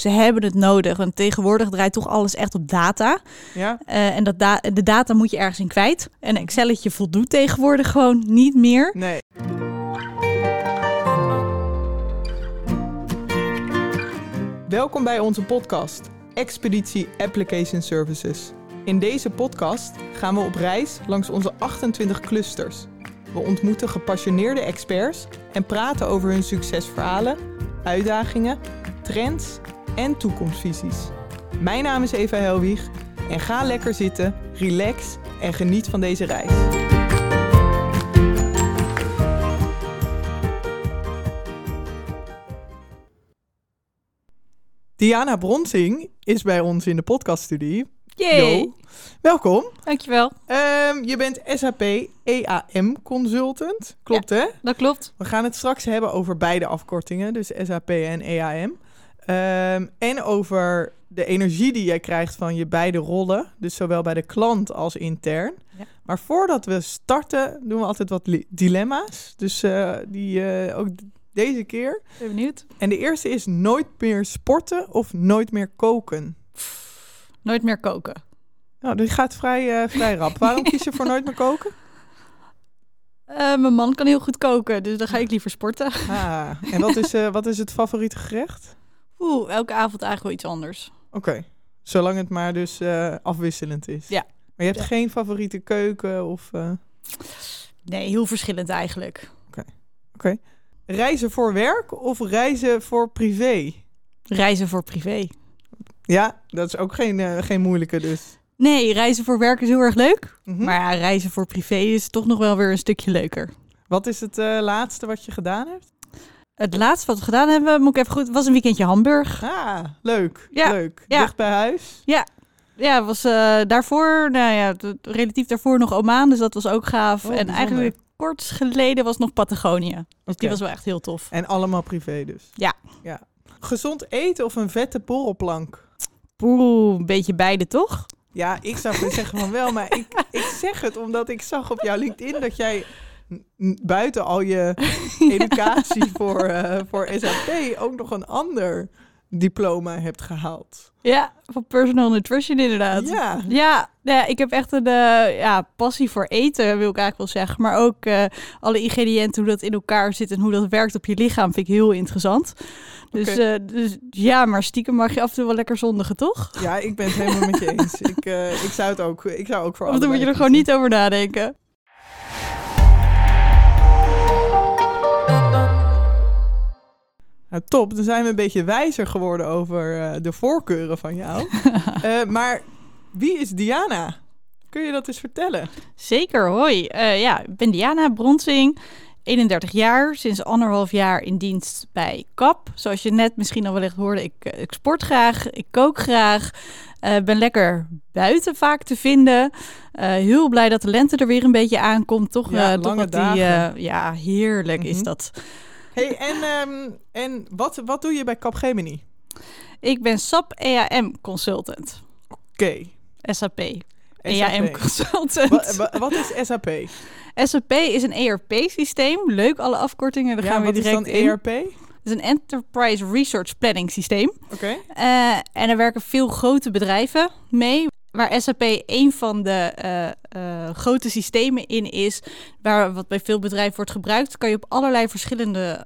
Ze hebben het nodig. Want tegenwoordig draait toch alles echt op data. Ja? Eh, en dat da- de data moet je ergens in kwijt. En een Excelletje voldoet tegenwoordig gewoon niet meer. Nee. Welkom bij onze podcast, Expeditie Application Services. In deze podcast gaan we op reis langs onze 28 clusters. We ontmoeten gepassioneerde experts en praten over hun succesverhalen, uitdagingen, trends en toekomstvisies. Mijn naam is Eva Helwig en ga lekker zitten, relax en geniet van deze reis. Diana Bronsing is bij ons in de podcaststudie. Yay! Yo. Welkom. Dankjewel. Ehm, je bent SAP EAM consultant. Klopt hè? Dat klopt. We gaan het straks hebben over beide afkortingen, dus SAP en EAM. Ehm, en over de energie die jij krijgt van je beide rollen, dus zowel bij de klant als intern. Ja. Maar voordat we starten, doen we altijd wat dilemma's. Dus eh, die eh, ook deze keer. Ben benieuwd. En de eerste is nooit meer sporten of nooit meer koken. Nooit meer koken. Nou, die gaat vrij, eh, vrij rap. Waarom kies je voor nooit meer koken? Mijn man kan heel goed koken, dus dan ga ik liever sporten. Ah, en wat is, wat is het favoriete gerecht? Oeh, elke avond eigenlijk wel iets anders. Oké, zolang het maar dus eh, afwisselend is. Ja. Maar je hebt Ja. geen favoriete keuken of... eh, Nee, heel verschillend eigenlijk. reizen voor werk of reizen voor privé? Reizen voor privé. Ja, dat is ook geen, eh, geen moeilijke dus. Nee, reizen voor werk is heel erg leuk. Mhm. Maar ja, reizen voor privé is toch nog wel weer een stukje leuker. Wat is het laatste wat je gedaan hebt? Het laatste wat we gedaan hebben, moet ik even goed, was een weekendje Hamburg. Ah, leuk. Ja, Leuk. ja. Dicht bij huis? Ja, was eh, daarvoor, nou ja, relatief daarvoor nog Oman, dus dat was ook gaaf. Oh, en eigenlijk kort geleden was nog Patagonië. Dus die was wel echt heel tof. En allemaal privé dus? Ja. ja. Gezond eten of een vette borrelplank? Poeh, een beetje beide toch? Ja, ik zou zeggen van wel, maar ik, ik zeg het omdat ik zag op jouw LinkedIn dat jij buiten al je educatie voor, eh, voor SAP ook nog een ander diploma hebt gehaald. Ja, van personal nutrition inderdaad. Ja, Ja, nou ja, ik heb echt een eh, ja, passie voor eten, wil ik eigenlijk wel zeggen. Maar ook eh, alle ingrediënten, hoe dat in elkaar zit en hoe dat werkt op je lichaam, vind ik heel interessant. Dus, dus ja, maar stiekem mag je af en toe wel lekker zondigen, toch? ja, ik ben het helemaal met je eens. Ik, ik zou het ook, ik zou ook voor Of dan moet je er gewoon niet over nadenken. Nou, top, dan zijn we een beetje wijzer geworden over eh, de voorkeuren van jou. Eh, maar wie is Diana? Kun je dat eens vertellen? Zeker, hoi. Eh, ja, ik ben Diana Bronsing, 31 jaar, sinds anderhalf jaar in dienst bij KAP. Zoals je net misschien al wellicht hoorde, ik, ik sport graag, ik kook graag, ben lekker buiten vaak te vinden. Heel blij dat de lente er weer een beetje aankomt. Toch, Ja, toch lange die, dagen. ja, heerlijk is Mhm. dat. Hey, en en, en wat, wat doe je bij Capgemini? Ik ben SAP EAM consultant. Oké. SAP. EAM consultant. Wa- wa- wat is SAP? SAP is een ERP-systeem. Leuk, alle afkortingen. Daar ja, gaan we wat is direct dan in. ERP? Het is een Enterprise Resource Planning systeem. Oké. Eh, en er werken veel grote bedrijven mee. Waar SAP een van de eh, eh, grote systemen in is, waar wat bij veel bedrijven wordt gebruikt, kan je op allerlei verschillende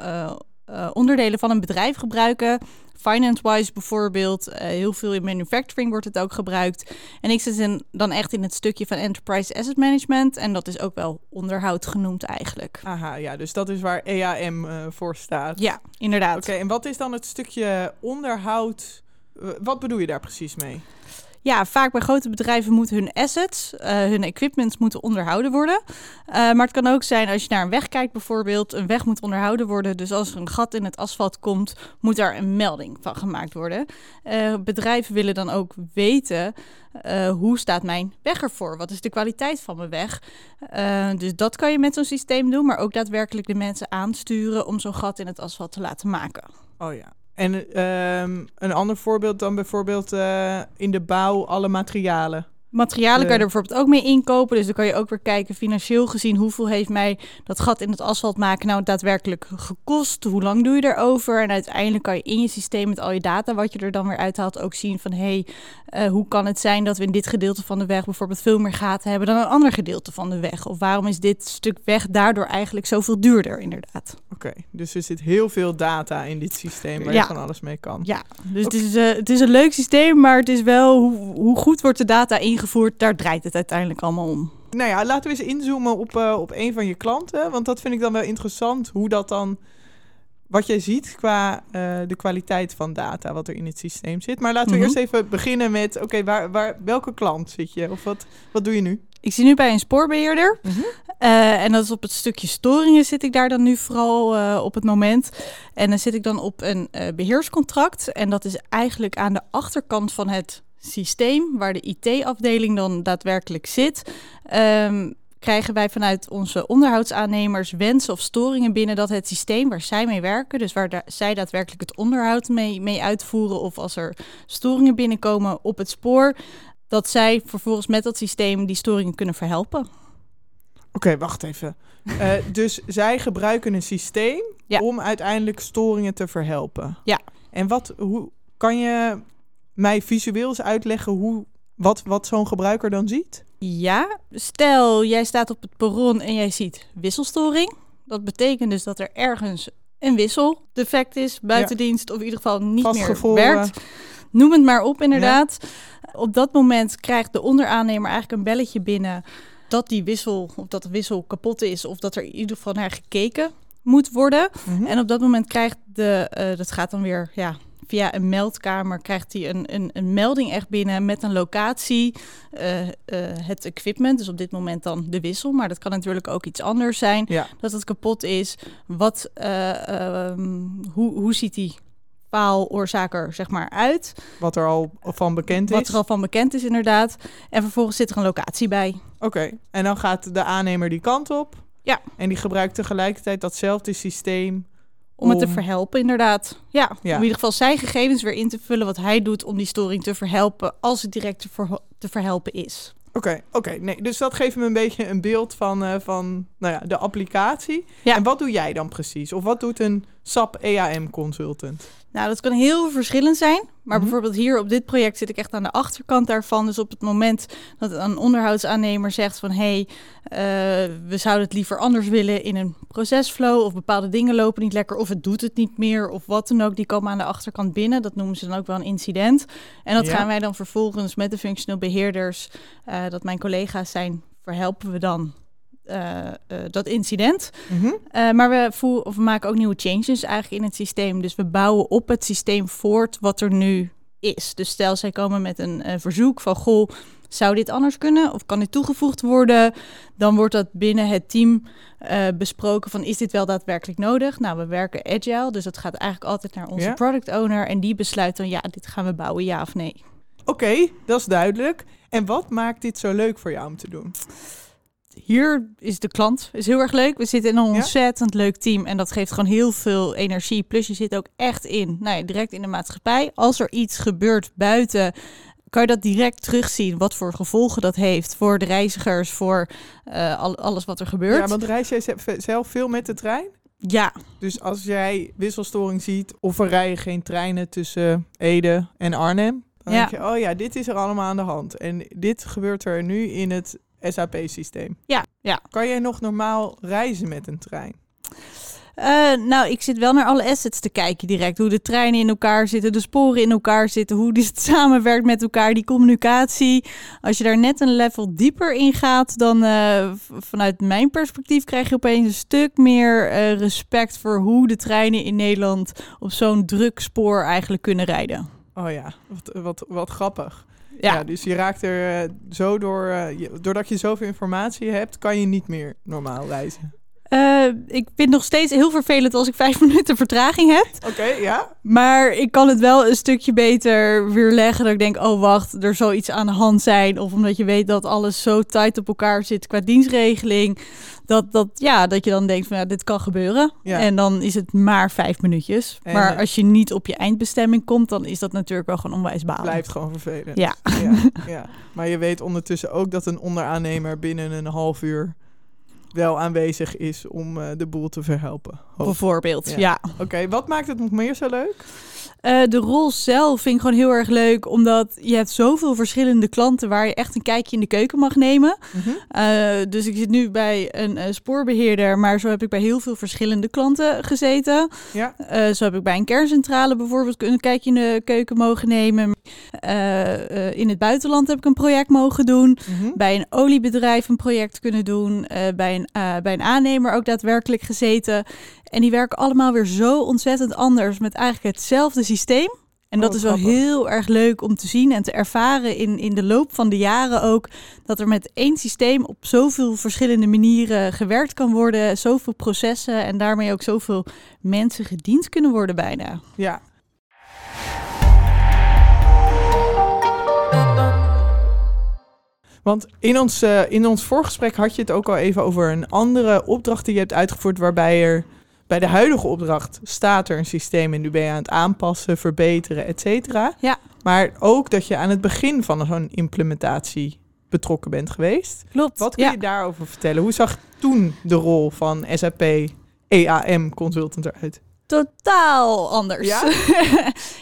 eh, onderdelen van een bedrijf gebruiken. Finance-wise bijvoorbeeld, heel veel in manufacturing wordt het ook gebruikt. En ik zit in, dan echt in het stukje van Enterprise Asset Management. En dat is ook wel onderhoud genoemd eigenlijk. Aha, ja, dus dat is waar EAM voor staat. Ja, inderdaad. Oké, en wat is dan het stukje onderhoud? Wat bedoel je daar precies mee? Ja, vaak bij grote bedrijven moeten hun assets, eh, hun equipment moeten onderhouden worden. Eh, maar het kan ook zijn als je naar een weg kijkt bijvoorbeeld, een weg moet onderhouden worden. Dus als er een gat in het asfalt komt, moet daar een melding van gemaakt worden. Eh, bedrijven willen dan ook weten, hoe staat mijn weg ervoor? Wat is de kwaliteit van mijn weg? Dus dat kan je met zo'n systeem doen, maar ook daadwerkelijk de mensen aansturen om zo'n gat in het asfalt te laten maken. Oh ja. En ehm, een ander voorbeeld dan bijvoorbeeld eh, in de bouw alle materialen. Materialen kan je er bijvoorbeeld ook mee inkopen. Dus dan kan je ook weer kijken, financieel gezien, hoeveel heeft mij dat gat in het asfalt maken nou daadwerkelijk gekost? Hoe lang doe je erover? En uiteindelijk kan je in je systeem met al je data, wat je er dan weer uithaalt, ook zien van hé, hey, eh, hoe kan het zijn dat we in dit gedeelte van de weg bijvoorbeeld veel meer gaten hebben dan een ander gedeelte van de weg? Of waarom is dit stuk weg daardoor eigenlijk zoveel duurder, inderdaad? Oké, dus er zit heel veel data in dit systeem waar Ja. je van alles mee kan. Ja, dus het, is, eh, het is een leuk systeem, maar het is wel hoe, hoe goed wordt de data ingevoerd, daar draait het uiteindelijk allemaal om. Nou ja, laten we eens inzoomen op, eh, op een van je klanten. Want dat vind ik dan wel interessant, hoe dat dan... Wat jij ziet qua eh, de kwaliteit van data wat er in het systeem zit. Maar laten we Mhm. eerst even beginnen met... Oké, waar, waar, welke klant zit je? Of wat, wat doe je nu? Ik zit nu bij een spoorbeheerder. Eh, en dat is op het stukje storingen zit ik daar dan nu vooral op het moment. En dan zit ik dan op een eh, beheerscontract. En dat is eigenlijk aan de achterkant van het systeem, waar de IT-afdeling dan daadwerkelijk zit. Ehm, krijgen wij vanuit onze onderhoudsaannemers wensen of storingen binnen dat het systeem waar zij mee werken, dus waar da- zij daadwerkelijk het onderhoud mee, mee uitvoeren, of als er storingen binnenkomen op het spoor, dat zij vervolgens met dat systeem die storingen kunnen verhelpen. Oké, wacht even. Eh, dus zij gebruiken een systeem Ja. om uiteindelijk storingen te verhelpen. Ja. En wat, hoe kan je mij visueel eens uitleggen hoe, wat, wat zo'n gebruiker dan ziet? Ja, stel jij staat op het perron en jij ziet wisselstoring. Dat betekent dus dat er ergens een wisseldefect is, buitendienst of in ieder geval niet meer werkt. Noem het maar op, inderdaad. Op dat moment krijgt de onderaannemer eigenlijk een belletje binnen dat die wissel, of dat de wissel kapot is, of dat er in ieder geval naar gekeken moet worden. Mhm. En op dat moment krijgt de, eh, dat gaat dan weer ja, via een meldkamer, krijgt hij een, een, een melding echt binnen met een locatie, eh, eh, het equipment, dus op dit moment dan de wissel, maar dat kan natuurlijk ook iets anders zijn, Ja. dat het kapot is. Wat, eh, ehm, hoe, hoe ziet die faaloorzaker zeg maar uit? Wat er al van bekend Wat is. er al van bekend is inderdaad. En vervolgens zit er een locatie bij. Oké, en dan gaat de aannemer die kant op. Ja. En die gebruikt tegelijkertijd datzelfde systeem. Om het te verhelpen, inderdaad. Ja, Ja. om in ieder geval zijn gegevens weer in te vullen wat hij doet om die storing te verhelpen als het direct te verhelpen is. Oké, oké. Nee, dus dat geeft me een beetje een beeld van, eh, van nou ja, de applicatie. Ja. En wat doe jij dan precies? Of wat doet een SAP EAM consultant? Nou, dat kan heel verschillend zijn. Maar Mhm. bijvoorbeeld hier op dit project zit ik echt aan de achterkant daarvan. Dus op het moment dat een onderhoudsaannemer zegt van... hé, hey, eh, we zouden het liever anders willen in een procesflow... of bepaalde dingen lopen niet lekker of het doet het niet meer... of wat dan ook, die komen aan de achterkant binnen. Dat noemen ze dan ook wel een incident. En dat Ja. gaan wij dan vervolgens met de functioneel beheerders... eh, dat mijn collega's zijn, verhelpen we dan... eh, eh, dat incident. Mhm. Uh, maar we, voeren, of we maken ook nieuwe changes eigenlijk in het systeem. Dus we bouwen op het systeem voort wat er nu is. Dus stel, zij komen met een uh, verzoek van... goh, zou dit anders kunnen? Of kan dit toegevoegd worden? Dan wordt dat binnen het team uh, besproken van... is dit wel daadwerkelijk nodig? Nou, we werken agile, dus dat gaat eigenlijk altijd naar onze Ja. product owner... en die besluit dan, ja, dit gaan we bouwen, ja of nee. Oké, dat is duidelijk. En wat maakt dit zo leuk voor jou om te doen? Hier is de klant is heel erg leuk. We zitten in een Ja? ontzettend leuk team en dat geeft gewoon heel veel energie. Plus je zit ook echt in, nou ja, direct in de maatschappij. Als er iets gebeurt buiten, kan je dat direct terugzien. Wat voor gevolgen dat heeft voor de reizigers, voor eh, al, alles wat er gebeurt. Ja, want reis jij ze- zelf veel met de trein? ja, Dus als jij wisselstoring ziet of er rijden geen treinen tussen Ede en Arnhem, dan Ja. denk je, oh ja, dit is er allemaal aan de hand. En dit gebeurt er nu in het SAP-systeem. Ja, ja. Kan jij nog normaal reizen met een trein? Eh, nou, ik zit wel naar alle assets te kijken direct. Hoe de treinen in elkaar zitten, de sporen in elkaar zitten, hoe dit samenwerkt met elkaar, die communicatie. Als je daar net een level dieper in gaat, dan eh, vanuit mijn perspectief krijg je opeens een stuk meer eh, respect voor hoe de treinen in Nederland op zo'n druk spoor eigenlijk kunnen rijden. Oh ja, wat, wat, wat grappig. Ja, dus je raakt er eh, zo door, eh, je- doordat je zoveel informatie hebt, kan je niet meer normaal reizen. Uh, ik vind het nog steeds heel vervelend als ik vijf minuten vertraging heb. Oké, ja. Maar ik kan het wel een stukje beter weerleggen. Dat ik denk, oh wacht, er zal iets aan de hand zijn. Of omdat je weet dat alles zo tight op elkaar zit qua dienstregeling. Dat, dat, ja, dat je dan denkt van ja, dit kan gebeuren. Ja. En dan is het maar vijf minuutjes. En, maar eh, als je niet op je eindbestemming komt, dan is dat natuurlijk wel gewoon onwijs balen. Blijft gewoon vervelend. Ja. ja, ja. Maar je weet ondertussen ook dat een onderaannemer binnen een half uur wel aanwezig is om eh, de boel te verhelpen. Bijvoorbeeld, Ja. ja. Oké, wat maakt het nog meer zo leuk? Eh, de rol zelf vind ik gewoon heel erg leuk, omdat je hebt zoveel verschillende klanten waar je echt een kijkje in de keuken mag nemen. Mhm. Eh, dus ik zit nu bij een eh, spoorbeheerder, maar zo heb ik bij heel veel verschillende klanten gezeten. Ja, Eh, zo heb ik bij een kerncentrale bijvoorbeeld een kijkje in de keuken mogen nemen. Eh, eh, in het buitenland heb ik een project mogen doen. mhm. Bij een oliebedrijf een project kunnen doen. eh, bij, een, eh, bij een aannemer ook daadwerkelijk gezeten. En die werken allemaal weer zo ontzettend anders met eigenlijk hetzelfde systeem. En dat Oh, is wel grappig. heel erg leuk om te zien en te ervaren in, in de loop van de jaren ook. Dat er met één systeem op zoveel verschillende manieren gewerkt kan worden. Zoveel processen en daarmee ook zoveel mensen gediend kunnen worden bijna. ja. Want in ons, eh, in ons voorgesprek had je het ook al even over een andere opdracht die je hebt uitgevoerd, waarbij er bij de huidige opdracht staat er een systeem en nu ben je aan het aanpassen, verbeteren, et cetera. Ja. Maar ook dat je aan het begin van zo'n implementatie betrokken bent geweest. Klopt. Wat kun ja. je daarover vertellen? Hoe zag toen de rol van SAP EAM consultant eruit? Totaal anders. Ja?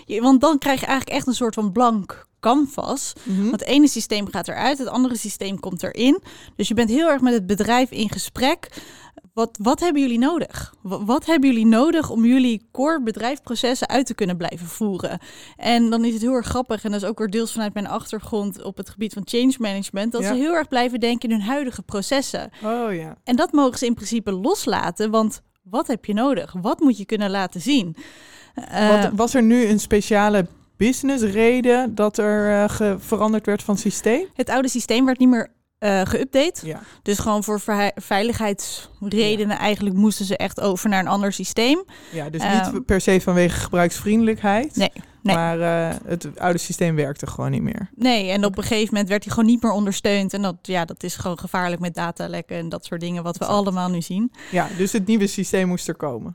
Ja, Want dan krijg je eigenlijk echt een soort van blank canvas. Mhm. Want het ene systeem gaat eruit, het andere systeem komt erin. Dus je bent heel erg met het bedrijf in gesprek. Wat, wat hebben jullie nodig? Wa- Wat hebben jullie nodig om jullie core bedrijfprocessen uit te kunnen blijven voeren? En dan is het heel erg grappig, en dat is ook weer deels vanuit mijn achtergrond op het gebied van change management, dat Ja. ze heel erg blijven denken in hun huidige processen. Oh ja. En dat mogen ze in principe loslaten, want wat heb je nodig? Wat moet je kunnen laten zien? Eh, Wat, was er nu een speciale businessreden dat er eh, ge- veranderd werd van systeem? het oude systeem werd niet meer eh geüpdate. Ja. Dus gewoon voor veiligheidsredenen eigenlijk moesten ze echt over naar een ander systeem. ja, dus Ehm. niet per se vanwege gebruiksvriendelijkheid. Nee, nee. Maar eh, het oude systeem werkte gewoon niet meer. Nee, en op een gegeven moment werd hij gewoon niet meer ondersteund. En dat, ja, dat is gewoon gevaarlijk met datalekken en dat soort dingen wat we Exact. allemaal nu zien. Ja, dus het nieuwe systeem moest er komen.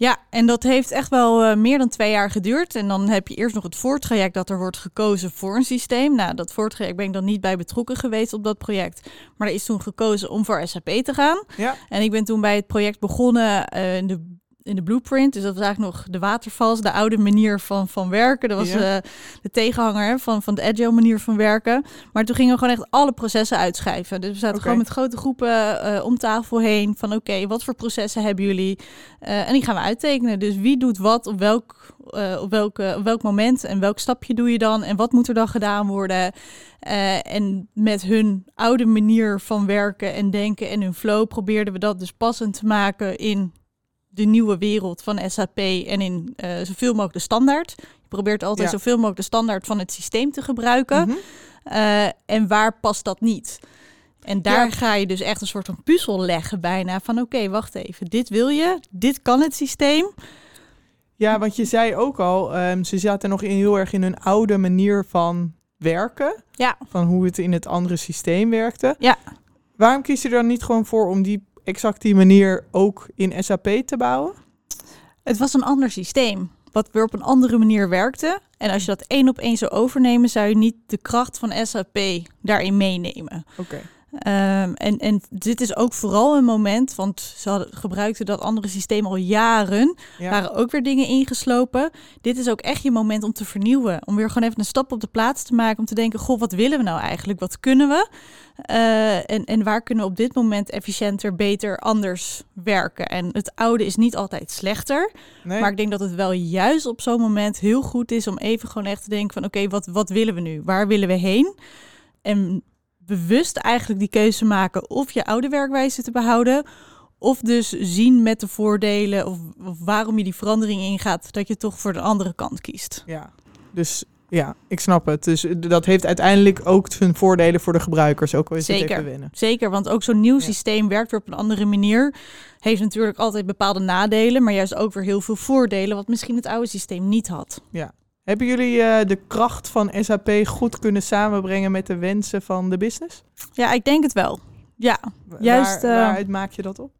Ja, en dat heeft echt wel eh, meer dan twee jaar geduurd. En dan heb je eerst nog het voortraject dat er wordt gekozen voor een systeem. Nou, dat voortraject ben ik dan niet bij betrokken geweest op dat project. Maar er is toen gekozen om voor SAP te gaan. Ja. En ik ben toen bij het project begonnen eh, in de in de blueprint. Dus dat was eigenlijk nog de watervals, de oude manier van, van werken. Dat was Ja. eh, de tegenhanger van, van de agile manier van werken. Maar toen gingen we gewoon echt alle processen uitschrijven. Dus we zaten gewoon met grote groepen eh, om tafel heen. Van oké, wat voor processen hebben jullie? Eh, en die gaan we uittekenen. Dus wie doet wat op welk, op, welke, op welk moment en welk stapje doe je dan? En wat moet er dan gedaan worden? En met hun oude manier van werken en denken en hun flow probeerden we dat dus passend te maken in de nieuwe wereld van SAP en in eh, zoveel mogelijk de standaard. Je probeert altijd Ja. zoveel mogelijk de standaard van het systeem te gebruiken. Mhm. Eh, en waar past dat niet? En daar Ja. ga je dus echt een soort van puzzel leggen bijna. Van oké, wacht even. Dit wil je. Dit kan het systeem. Ja, want je zei ook al, ehm, ze zaten nog in, heel erg in hun oude manier van werken. Ja. Van hoe het in het andere systeem werkte. Ja. Waarom kies je er dan niet gewoon voor om die exact die manier ook in SAP te bouwen? Het was een ander systeem. Wat weer op een andere manier werkte. En als je dat één op één zou overnemen, zou je niet de kracht van SAP daarin meenemen. Oké. Ehm, en, en dit is ook vooral een moment, want ze hadden, gebruikten dat andere systeem al jaren. Ja. waren ook weer dingen ingeslopen. Dit is ook echt je moment om te vernieuwen. Om weer gewoon even een stap op de plaats te maken. Om te denken, goh, wat willen we nou eigenlijk? Wat kunnen we? Eh, en, en waar kunnen we op dit moment efficiënter, beter, anders werken? En het oude is niet altijd slechter. Nee? Maar ik denk dat het wel juist op zo'n moment heel goed is om even gewoon echt te denken van oké, wat, wat willen we nu? Waar willen we heen? En bewust eigenlijk die keuze maken of je oude werkwijze te behouden. Of dus zien met de voordelen of, of waarom je die verandering ingaat, dat je toch voor de andere kant kiest. Ja. Dus Ja, ik snap het. Dus dat heeft uiteindelijk ook zijn voordelen voor de gebruikers. Ook al is het Zeker. even wennen. Zeker, want ook zo'n nieuw Ja. systeem werkt weer op een andere manier. Heeft natuurlijk altijd bepaalde nadelen, maar juist ook weer heel veel voordelen, wat misschien het oude systeem niet had. Hebben jullie eh, de kracht van SAP goed kunnen samenbrengen met de wensen van de business? Ja, ik denk het wel. Ja, Juist, Waar, eh, waaruit maak je dat op?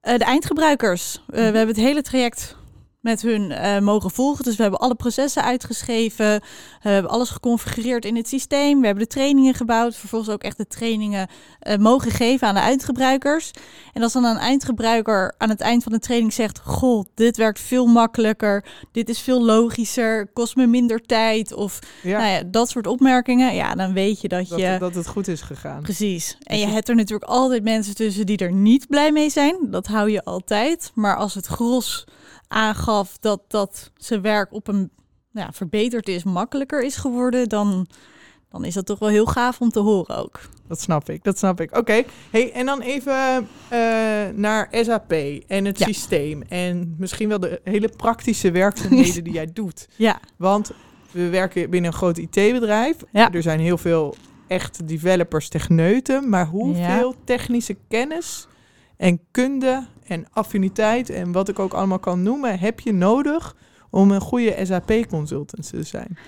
Eh, de eindgebruikers. Mhm. we hebben het hele traject met hun eh, mogen volgen. Dus we hebben alle processen uitgeschreven. Eh, we hebben alles geconfigureerd in het systeem. We hebben de trainingen gebouwd. Vervolgens ook echt de trainingen eh, mogen geven aan de eindgebruikers. En als dan een eindgebruiker aan het eind van de training zegt... Goh, dit werkt veel makkelijker. Dit is veel logischer. Kost me minder tijd. Of Ja, nou ja, dat soort opmerkingen. Ja, dan weet je dat, dat, je... dat het goed is gegaan. Precies. En Dus je hebt er natuurlijk altijd mensen tussen die er niet blij mee zijn. Dat hou je altijd. Maar als het gros aangaf dat, dat zijn werk op een nou ja, verbeterd is, makkelijker is geworden, dan, dan is dat toch wel heel gaaf om te horen ook. Dat snap ik, dat snap ik. Oké, hey, en dan even eh, naar SAP en het Ja. systeem. En misschien wel de hele praktische werkzaamheden die jij doet. Ja, Want we werken binnen een groot IT-bedrijf. Ja. Er zijn heel veel echte developers, techneuten. Maar hoeveel technische kennis en kunde en affiniteit en wat ik ook allemaal kan noemen, heb je nodig om een goede SAP-consultant te zijn?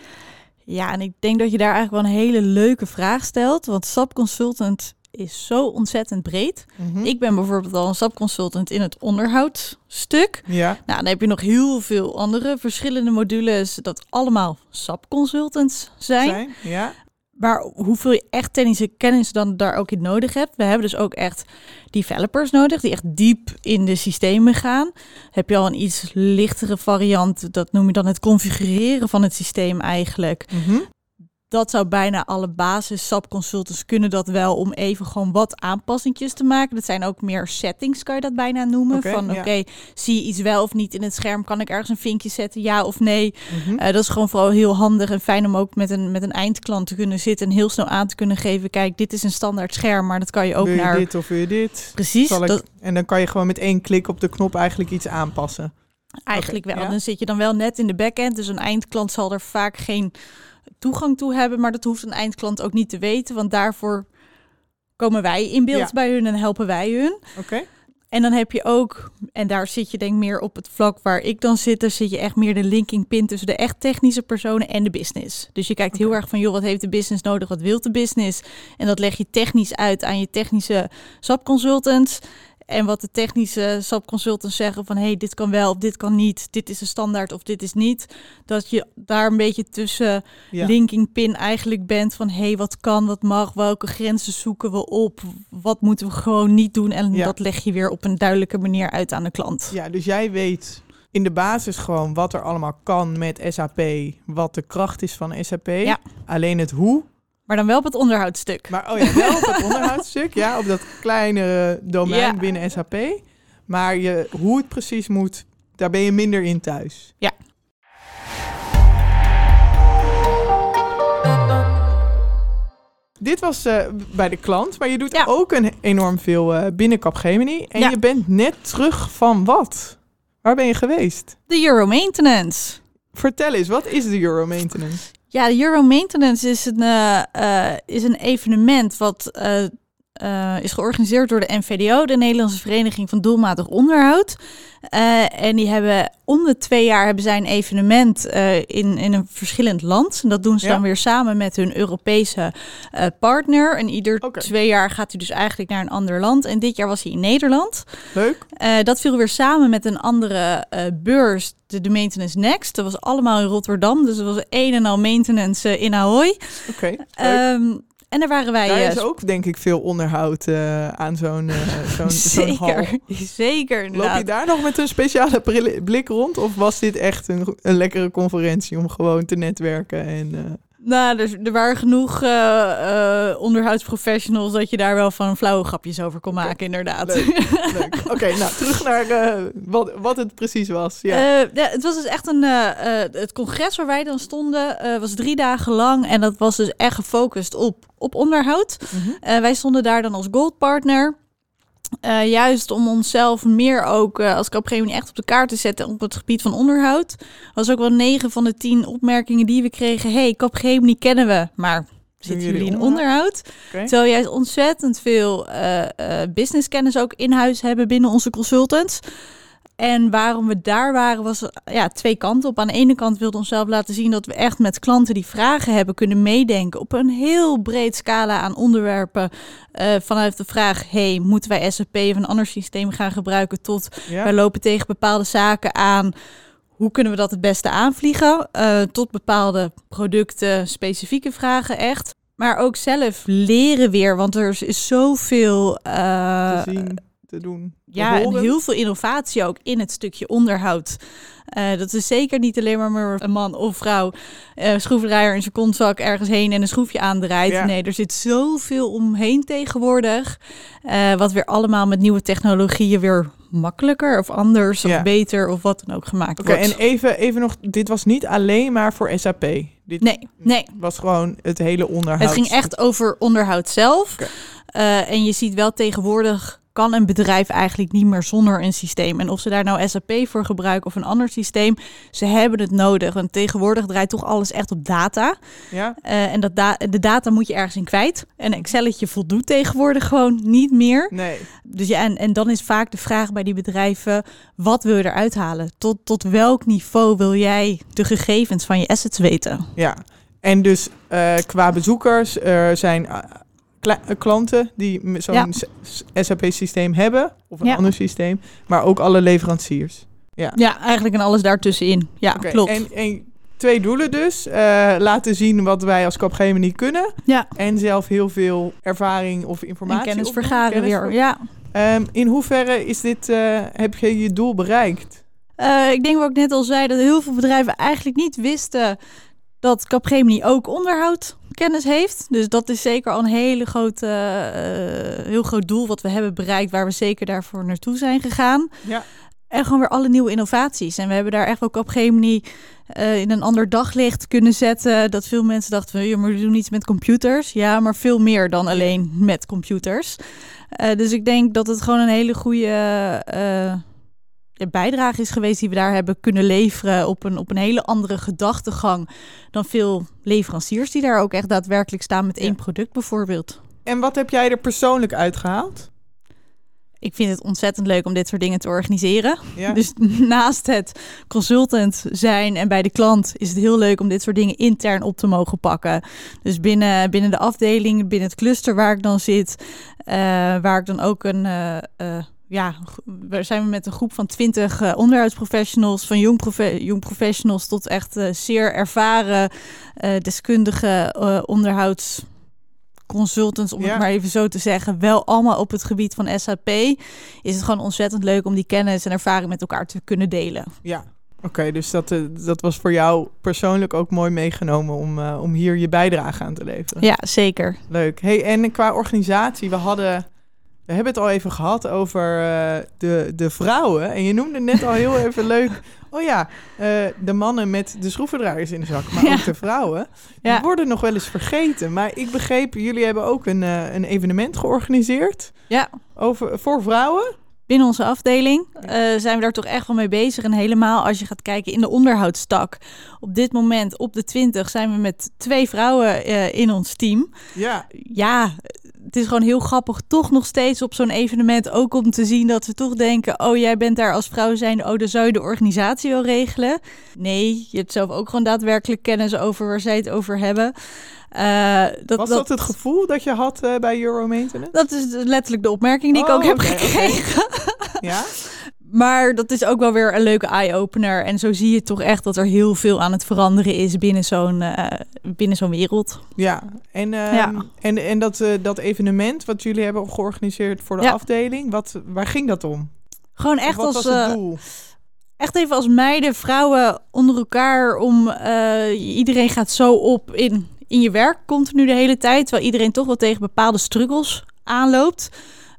ja, en ik denk dat je daar eigenlijk wel een hele leuke vraag stelt. Want SAP Consultant is zo ontzettend breed. Hm? Ik ben bijvoorbeeld al een SAP Consultant in het onderhoudstuk. Ja, Nou, dan heb je nog heel veel andere verschillende modules dat allemaal SAP consultants zijn. zijn. Ja. Maar hoeveel je echt technische kennis dan daar ook in nodig hebt. We hebben dus ook echt developers nodig die echt diep in de systemen gaan. Heb je al een iets lichtere variant, dat noem je dan het configureren van het systeem eigenlijk. Mhm. Dat zou bijna alle basis SAP consultants kunnen dat wel om even gewoon wat aanpassingjes te maken. Dat zijn ook meer settings, kan je dat bijna noemen. Oké, van ja. oké, zie je iets wel of niet in het scherm? Kan ik ergens een vinkje zetten, ja of nee? Mhm. Eh, dat is gewoon vooral heel handig en fijn om ook met een, met een eindklant te kunnen zitten en heel snel aan te kunnen geven. Kijk, dit is een standaard scherm, maar dat kan je ook je naar. dit of je dit? Precies, ik- dat, En dan kan je gewoon met één klik op de knop eigenlijk iets aanpassen. eigenlijk wel. ja. Dan zit je dan wel net in de backend, dus een eindklant zal er vaak geen toegang toe hebben, maar dat hoeft een eindklant ook niet te weten, want daarvoor komen wij in beeld Ja. bij hun en helpen wij hun. Oké? En dan heb je ook, en daar zit je denk ik meer op het vlak waar ik dan zit, daar zit je echt meer de linking pin tussen de echt technische personen en de business. Dus je kijkt heel erg van, joh, wat heeft de business nodig, wat wil de business? En dat leg je technisch uit aan je technische SAP consultants. En wat de technische SAP consultants zeggen van, hey, dit kan wel of dit kan niet, dit is een standaard of dit is niet. Dat je daar een beetje tussen Ja. linking pin eigenlijk bent van, hey, wat kan, wat mag, welke grenzen zoeken we op, wat moeten we gewoon niet doen. En Ja. dat leg je weer op een duidelijke manier uit aan de klant. ja, dus jij weet in de basis gewoon wat er allemaal kan met SAP, wat de kracht is van SAP. Ja. Alleen het hoe. Maar dan wel op het onderhoudstuk. Maar oh ja, wel op het onderhoudsstuk, ja, op dat kleine domein Ja. binnen SAP. Maar je, hoe het precies moet, daar ben je minder in thuis. Ja. Dit was eh, bij de klant, maar je doet Ja. ook een enorm veel eh binnen Capgemini. En Ja. je bent net terug van wat? Waar ben je geweest? De Euro Maintenance. Vertel eens, wat is de Euro Maintenance? Ja, de Euro Maintenance is een, eh, eh, is een evenement wat eh, is georganiseerd door de NVDO, de Nederlandse Vereniging van Doelmatig Onderhoud. Eh, en die hebben om de twee jaar hebben zij een evenement eh, in, in een verschillend land. En dat doen ze Ja. dan weer samen met hun Europese partner. En ieder twee jaar gaat hij dus eigenlijk naar een ander land. En dit jaar was hij in Nederland. Leuk. Dat viel weer samen met een andere beurs, de, de Maintenance Next. Dat was allemaal in Rotterdam, dus er was een en al maintenance in Ahoy. Oké. En daar waren wij... Daar eh, is ook denk ik veel onderhoud eh, aan zo'n eh, zo'n zo'n hal. zeker, zeker Loop inderdaad. je daar nog met een speciale blik rond? Of was dit echt een, een lekkere conferentie om gewoon te netwerken? En, Nou, er, er waren genoeg eh, eh, onderhoudsprofessionals dat je daar wel van flauwe grapjes over kon maken, inderdaad. Leuk. leuk. Oké, nou terug naar eh, wat, wat het precies was. Ja. Ja, het was dus echt een. het congres waar wij dan stonden was drie dagen lang. En dat was dus echt gefocust op, op onderhoud. Mhm. Wij stonden daar dan als gold partner. Uh, juist om onszelf meer ook uh, als Capgemini echt op de kaart te zetten op het gebied van onderhoud. Was ook wel 9 van de 10 opmerkingen die we kregen. Hey, Capgemini kennen we, maar zitten jullie in onderhoud? Okay. Terwijl jij ontzettend veel uh, businesskennis ook in huis hebben binnen onze consultants. En waarom we daar waren, was ja, twee kanten op. Aan de ene kant wilden we onszelf laten zien dat we echt met klanten die vragen hebben kunnen meedenken op een heel breed scala aan onderwerpen. Uh, vanuit de vraag: hey, moeten wij SAP of een ander systeem gaan gebruiken? Tot wij lopen tegen bepaalde zaken aan. Hoe kunnen we dat het beste aanvliegen? Uh, tot bepaalde producten, specifieke vragen echt. Maar ook zelf leren weer, want er is zoveel. Uh, te zien te doen. Ja, en heel veel innovatie ook in het stukje onderhoud. Uh, dat is zeker niet alleen maar een man of vrouw uh, schroevendraaier in zijn kontzak ergens heen en een schroefje aandraait. Nee, er zit zoveel omheen tegenwoordig. Uh, wat weer allemaal met nieuwe technologieën weer makkelijker of anders of beter of wat dan ook gemaakt okay, wordt. En even, even nog, dit was niet alleen maar voor SAP. Dit nee, nee. was gewoon het hele onderhoud. Het ging echt over onderhoud zelf. Okay. en je ziet wel tegenwoordig kan een bedrijf eigenlijk niet meer zonder een systeem. En of ze daar nou SAP voor gebruiken of een ander systeem, ze hebben het nodig. Want tegenwoordig draait toch alles echt op data. Ja. Uh, en dat da de data moet je ergens in kwijt. Een Excelletje voldoet tegenwoordig gewoon niet meer. Nee. Dus ja, en, en dan is vaak de vraag bij die bedrijven, wat wil je eruit halen? Tot, tot welk niveau wil jij de gegevens van je assets weten? Ja, en dus uh, qua bezoekers, er zijn eh, klanten die zo'n SAP-systeem hebben, of een ander systeem, maar ook alle leveranciers. Ja, ja eigenlijk en alles daartussenin. Ja, klopt. En, en, twee doelen dus. Uh, laten zien wat wij als Capgemini kunnen. Ja. En zelf heel veel ervaring of informatie. En kennis vergaren weer, ja. Um, in hoeverre is dit, uh, heb je je doel bereikt? Uh, ik denk wat ik net al zei, dat heel veel bedrijven eigenlijk niet wisten dat Capgemini ook onderhoud kennis heeft. Dus dat is zeker al een hele grote, uh, heel groot doel wat we hebben bereikt, waar we zeker daarvoor naartoe zijn gegaan. Ja. En gewoon weer alle nieuwe innovaties. En we hebben daar echt ook op Gemini uh, in een ander daglicht kunnen zetten. Dat veel mensen dachten, maar we doen iets met computers. Ja, maar veel meer dan alleen met computers. Uh, dus ik denk dat het gewoon een hele goede bijdrage is geweest die we daar hebben kunnen leveren op een, op een hele andere gedachtegang dan veel leveranciers die daar ook echt daadwerkelijk staan met één product bijvoorbeeld. En wat heb jij er persoonlijk uitgehaald? Ik vind het ontzettend leuk om dit soort dingen te organiseren. Ja. Dus naast het consultant zijn en bij de klant is het heel leuk om dit soort dingen intern op te mogen pakken. Dus binnen, binnen de afdeling, binnen het cluster waar ik dan zit, uh, waar ik dan ook een. Uh, uh, ja, we zijn met een groep van twintig uh, onderhoudsprofessionals, van jong, profe jong professionals tot echt uh, zeer ervaren uh, deskundige onderhoudsconsultants, om ja. het maar even zo te zeggen, wel allemaal op het gebied van SAP, is het gewoon ontzettend leuk om die kennis en ervaring met elkaar te kunnen delen. Ja, Oké, dus dat, dat was voor jou persoonlijk ook mooi meegenomen om, om hier je bijdrage aan te leveren. Ja, zeker. Leuk. Hey, en qua organisatie, we hadden we hebben het al even gehad over uh, de, de vrouwen. En je noemde net al heel even leuk. Oh ja, uh, de mannen met de schroevendraaiers in de zak. Maar ja. ook de vrouwen. Die ja. worden nog wel eens vergeten. Maar ik begreep, jullie hebben ook een, uh, een evenement georganiseerd. Ja. Over, voor vrouwen. Binnen onze afdeling zijn we daar toch echt wel mee bezig. En helemaal als je gaat kijken in de onderhoudstak. Op dit moment, op de 20, zijn we met twee vrouwen in ons team. Ja. Ja, het is gewoon heel grappig, toch nog steeds op zo'n evenement. Ook om te zien dat ze toch denken: oh, jij bent daar als vrouw zijn. Oh, dan zou je de organisatie wel regelen. Nee, je hebt zelf ook gewoon daadwerkelijk kennis over waar zij het over hebben. Uh, dat, Was dat, dat, het gevoel dat je had uh, bij Euro Maintenance? Dat is letterlijk de opmerking die oh, ik ook heb okay, gekregen. Okay. ja? Maar dat is ook wel weer een leuke eye-opener. En zo zie je toch echt dat er heel veel aan het veranderen is binnen zo'n uh, binnen zo'n wereld. Ja, en, uh, ja. en, en dat, uh, dat evenement wat jullie hebben georganiseerd voor de ja. afdeling, wat, waar ging dat om? Gewoon echt wat als. Was het doel? Echt even als meiden, vrouwen onder elkaar. Om iedereen gaat zo op in, in je werk continu de hele tijd. Terwijl iedereen toch wel tegen bepaalde struggles aanloopt.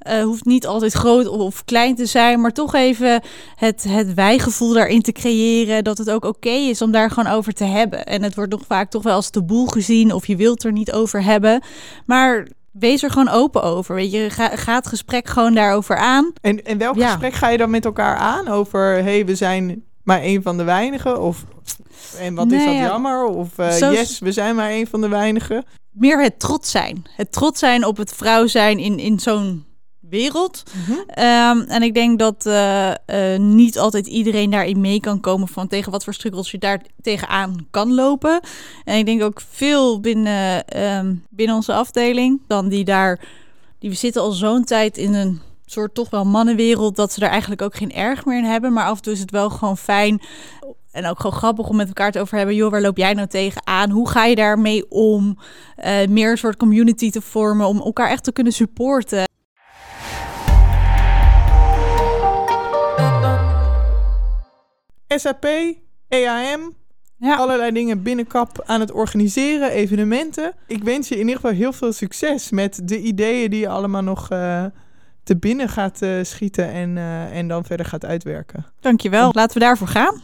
Uh, hoeft niet altijd groot of klein te zijn, maar toch even het, het wijgevoel daarin te creëren. Dat het ook oké okay is om daar gewoon over te hebben. En het wordt nog vaak toch wel als de boel gezien of je wilt er niet over hebben. Maar wees er gewoon open over. Weet je, ga, ga het gesprek gewoon daarover aan. En, en welk Ja. gesprek ga je dan met elkaar aan? Over, hé, hey, we zijn maar een van de weinigen? Of, en wat is dat ja. jammer? Of, eh, Zo- yes, we zijn maar een van de weinigen. Meer het trots zijn. Het trots zijn op het vrouw zijn in, in zo'n wereld. Ehm, en ik denk dat eh, eh, niet altijd iedereen daarin mee kan komen van tegen wat voor struggles je daar tegenaan kan lopen. En ik denk ook veel binnen, ehm, binnen onze afdeling, dan die daar, die we zitten al zo'n tijd in een soort toch wel mannenwereld, dat ze daar eigenlijk ook geen erg meer in hebben. Maar af en toe is het wel gewoon fijn en ook gewoon grappig om met elkaar te over hebben. Joh, waar loop jij nou tegenaan? Hoe ga je daarmee om? Eh, meer een soort community te vormen om elkaar echt te kunnen supporten. SAP, EAM, Ja. allerlei dingen binnenkap aan het organiseren, evenementen. Ik wens je in ieder geval heel veel succes met de ideeën die je allemaal nog eh, te binnen gaat eh, schieten en, eh, en dan verder gaat uitwerken. Dankjewel. Laten we daarvoor gaan.